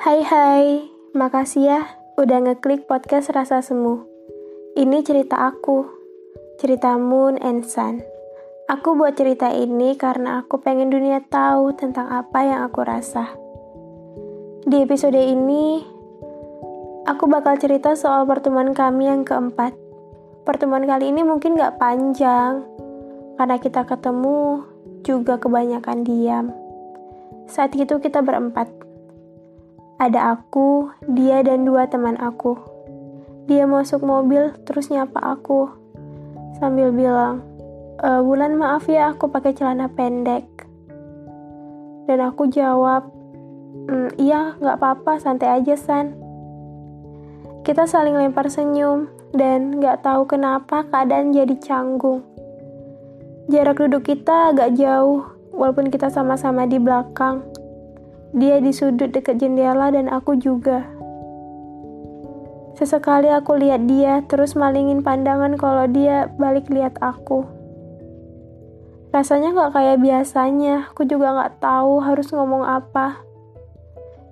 Hai hai, makasih ya udah ngeklik podcast Rasa Semu. Ini cerita aku, cerita Moon and Sun. Aku buat cerita ini karena aku pengen dunia tahu tentang apa yang aku rasa. Di episode ini, aku bakal cerita soal pertemuan kami yang keempat. Pertemuan kali ini mungkin gak panjang, karena kita ketemu juga kebanyakan diam. Saat itu kita berempat. Ada aku, dia, dan dua teman aku. Dia masuk mobil, terus nyapa aku. Sambil bilang, e, Bulan maaf ya aku pakai celana pendek. Dan aku jawab, mm, iya gak apa-apa, santai aja San. Kita saling lempar senyum, dan gak tahu kenapa keadaan jadi canggung. Jarak duduk kita agak jauh, walaupun kita sama-sama di belakang. Dia di sudut dekat jendela dan aku juga. Sesekali aku lihat dia, terus malingin pandangan kalau dia balik lihat aku. Rasanya gak kayak biasanya, aku juga gak tahu harus ngomong apa.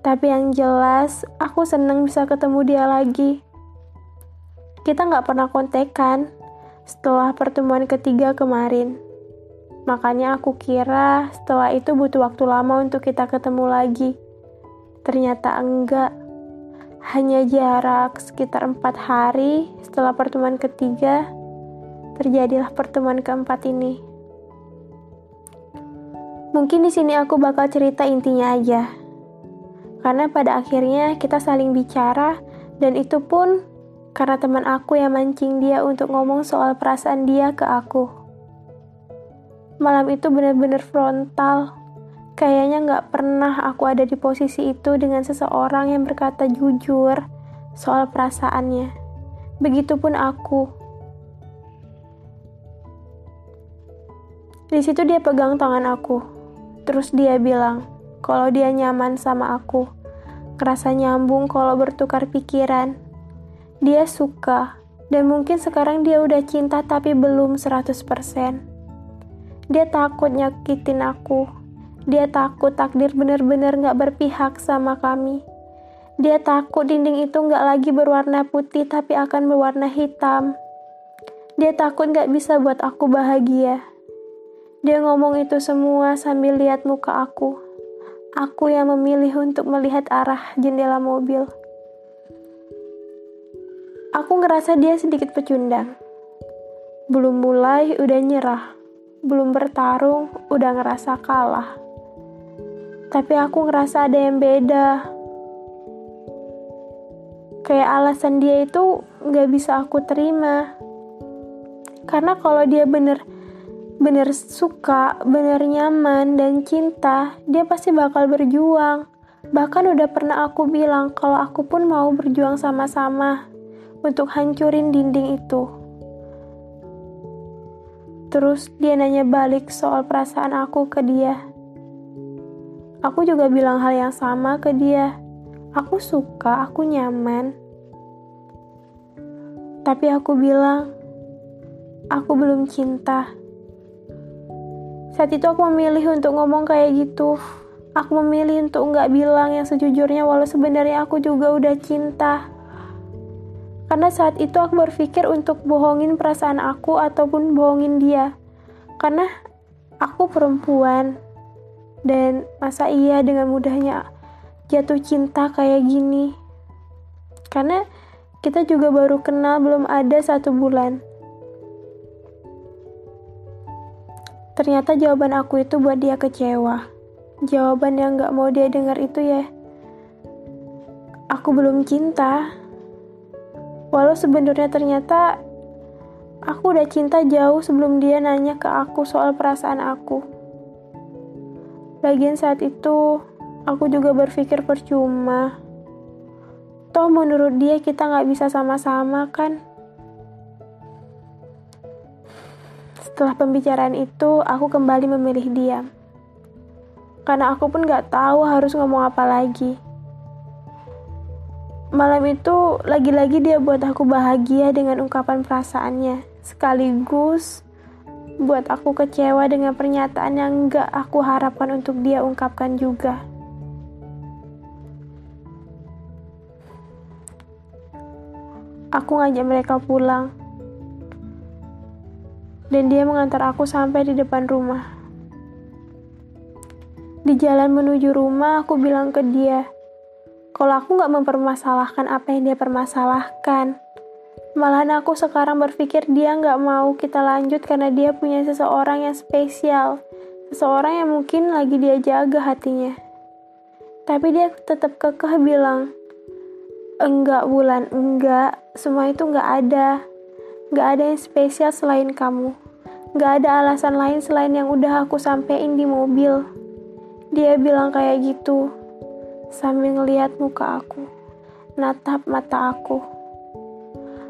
Tapi yang jelas, aku seneng bisa ketemu dia lagi. Kita gak pernah kontekan setelah pertemuan ketiga kemarin. Makanya aku kira setelah itu butuh waktu lama untuk kita ketemu lagi. Ternyata enggak. Hanya jarak sekitar empat hari setelah pertemuan ketiga, terjadilah pertemuan keempat ini. Mungkin di sini aku bakal cerita intinya aja. Karena pada akhirnya kita saling bicara dan itu pun karena teman aku yang mancing dia untuk ngomong soal perasaan dia ke aku. Malam itu benar-benar frontal. Kayaknya nggak pernah aku ada di posisi itu dengan seseorang yang berkata jujur soal perasaannya. Begitupun aku. Di situ dia pegang tangan aku. Terus dia bilang kalau dia nyaman sama aku. Kerasa nyambung kalau bertukar pikiran. Dia suka dan mungkin sekarang dia udah cinta tapi belum 100%. Dia takut nyakitin aku. Dia takut takdir benar-benar gak berpihak sama kami. Dia takut dinding itu gak lagi berwarna putih tapi akan berwarna hitam. Dia takut gak bisa buat aku bahagia. Dia ngomong itu semua sambil lihat muka aku. Aku yang memilih untuk melihat arah jendela mobil. Aku ngerasa dia sedikit pecundang. Belum mulai udah nyerah belum bertarung udah ngerasa kalah. Tapi aku ngerasa ada yang beda. Kayak alasan dia itu gak bisa aku terima. Karena kalau dia bener bener suka, bener nyaman dan cinta, dia pasti bakal berjuang. Bahkan udah pernah aku bilang kalau aku pun mau berjuang sama-sama untuk hancurin dinding itu. Terus dia nanya balik soal perasaan aku ke dia. Aku juga bilang hal yang sama ke dia. Aku suka, aku nyaman. Tapi aku bilang, aku belum cinta. Saat itu aku memilih untuk ngomong kayak gitu. Aku memilih untuk nggak bilang yang sejujurnya walau sebenarnya aku juga udah cinta. Karena saat itu aku berpikir untuk bohongin perasaan aku ataupun bohongin dia. Karena aku perempuan. Dan masa iya dengan mudahnya jatuh cinta kayak gini. Karena kita juga baru kenal belum ada satu bulan. Ternyata jawaban aku itu buat dia kecewa. Jawaban yang gak mau dia dengar itu ya. Aku belum cinta, Walau sebenarnya ternyata aku udah cinta jauh sebelum dia nanya ke aku soal perasaan aku. Lagian saat itu aku juga berpikir percuma. Toh menurut dia kita nggak bisa sama-sama kan? Setelah pembicaraan itu, aku kembali memilih diam. Karena aku pun gak tahu harus ngomong apa lagi. Malam itu lagi-lagi dia buat aku bahagia dengan ungkapan perasaannya, sekaligus buat aku kecewa dengan pernyataan yang gak aku harapkan untuk dia ungkapkan juga. Aku ngajak mereka pulang, dan dia mengantar aku sampai di depan rumah. Di jalan menuju rumah, aku bilang ke dia, kalau aku gak mempermasalahkan apa yang dia permasalahkan, malahan aku sekarang berpikir dia gak mau kita lanjut karena dia punya seseorang yang spesial, seseorang yang mungkin lagi dia jaga hatinya. Tapi dia tetap kekeh bilang, enggak bulan, enggak, semua itu enggak ada. Enggak ada yang spesial selain kamu. Enggak ada alasan lain selain yang udah aku sampein di mobil. Dia bilang kayak gitu, sambil ngeliat muka aku, natap mata aku.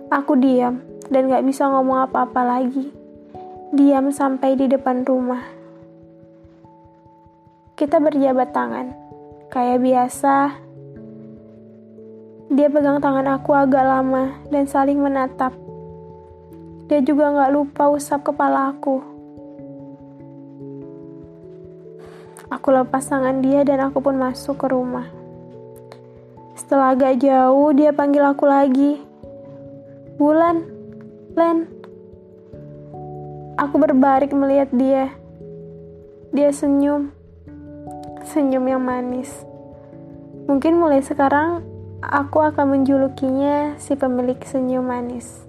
Aku diam dan gak bisa ngomong apa-apa lagi. Diam sampai di depan rumah. Kita berjabat tangan, kayak biasa. Dia pegang tangan aku agak lama dan saling menatap. Dia juga gak lupa usap kepala aku. Aku lepas tangan dia dan aku pun masuk ke rumah. Setelah agak jauh, dia panggil aku lagi. Bulan, Len. Aku berbarik melihat dia. Dia senyum. Senyum yang manis. Mungkin mulai sekarang aku akan menjulukinya si pemilik senyum manis.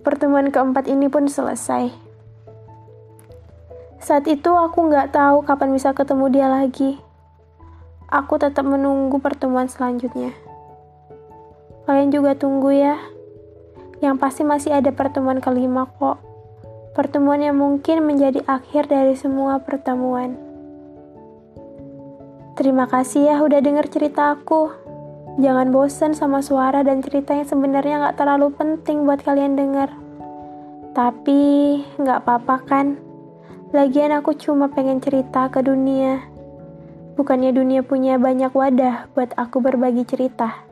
Pertemuan keempat ini pun selesai. Saat itu aku nggak tahu kapan bisa ketemu dia lagi. Aku tetap menunggu pertemuan selanjutnya. Kalian juga tunggu ya. Yang pasti masih ada pertemuan kelima kok. Pertemuan yang mungkin menjadi akhir dari semua pertemuan. Terima kasih ya udah denger cerita aku. Jangan bosan sama suara dan cerita yang sebenarnya nggak terlalu penting buat kalian denger. Tapi nggak apa-apa kan? Lagian aku cuma pengen cerita ke dunia. Bukannya dunia punya banyak wadah buat aku berbagi cerita.